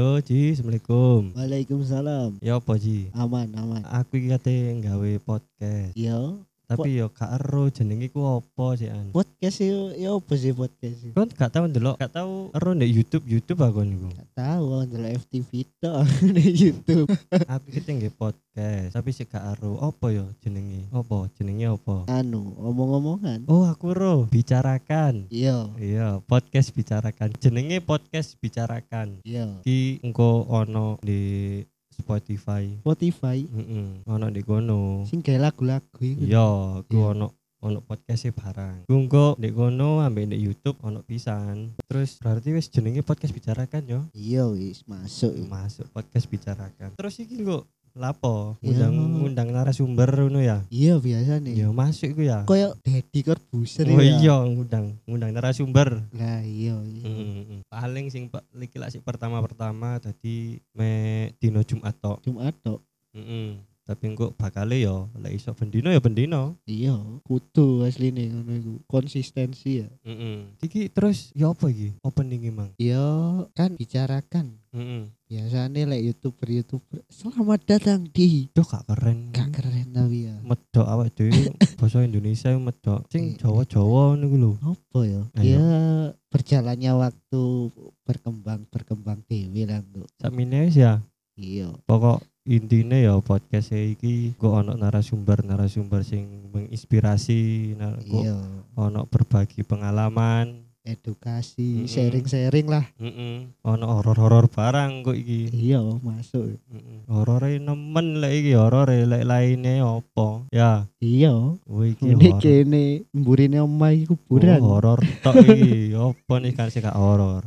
Halo Ji, Assalamualaikum. Waalaikumsalam. Ya apa Ji? Aman, aman. Aku iki kate nggawe podcast. Yo, Tapi yo gak ero jenenge ku apa sih an. podcast yo yo apa sih podcast? Kon gak tau ndelok, gak tau ero ndek YouTube, YouTube aku niku. Gak tahu ndelok FTV tok di YouTube. Aku iki nggawe podcast, tapi sih gak ero apa yo jenenge. Apa jenenge apa? Anu, omong-omongan. Oh, aku ero bicarakan. Yo, Iya, podcast bicarakan. Jenenge podcast bicarakan. yo. Ki engko ono di Spotify. Spotify Heeh, ono di kono. sing gawe lagu-lagu iku. Iya, ku Iya. ono ono podcast barang. Ku engko ndek kono ambek ndek YouTube ono pisan. Terus berarti wis jenenge podcast bicarakan yo. Iya wis masuk. Masuk podcast bicarakan. Terus iki kok lapo? Iya. Undang undang narasumber ngono ya. Iya biasa nih. Ya masuk iku ya. Koyo Deddy Corbuzier Oh ya. iya ngundang ngundang narasumber. Lah iya iya. Mm, paling sing iki lak pertama-pertama tadi me dino Jumat tok. Jumat tok. Heeh. Tapi engko bakale yo lek iso bendino ya bendino. Iya, kudu asline ngono iku. Konsistensi ya. Heeh. Iki terus ya apa iki? Opening mang. Yo kan bicarakan. Heeh. Biasanya like youtuber-youtuber selamat datang di Duh gak keren. gak keren tapi ya Medok awak dhewe basa Indonesia medok. Sing Iya. Jawa-Jawa niku lho. apa ya Ayo. ya berjalannya waktu berkembang berkembang dewi lah tuh Sakmene wis ya. iya Pokok intine ya podcast iki kok ono narasumber-narasumber sing menginspirasi, nar- kok iya ono berbagi pengalaman. edukasi Mm-mm. sharing-sharing lah Heeh. Ono horor-horor barang kok iki. iya masuk Heeh. Horore nemen lek iki horore lek laine apa? Ya, iya iki ini horor. kene mburine omah iku Oh, kuburan horor tok iki. Apa nih kan sing horor?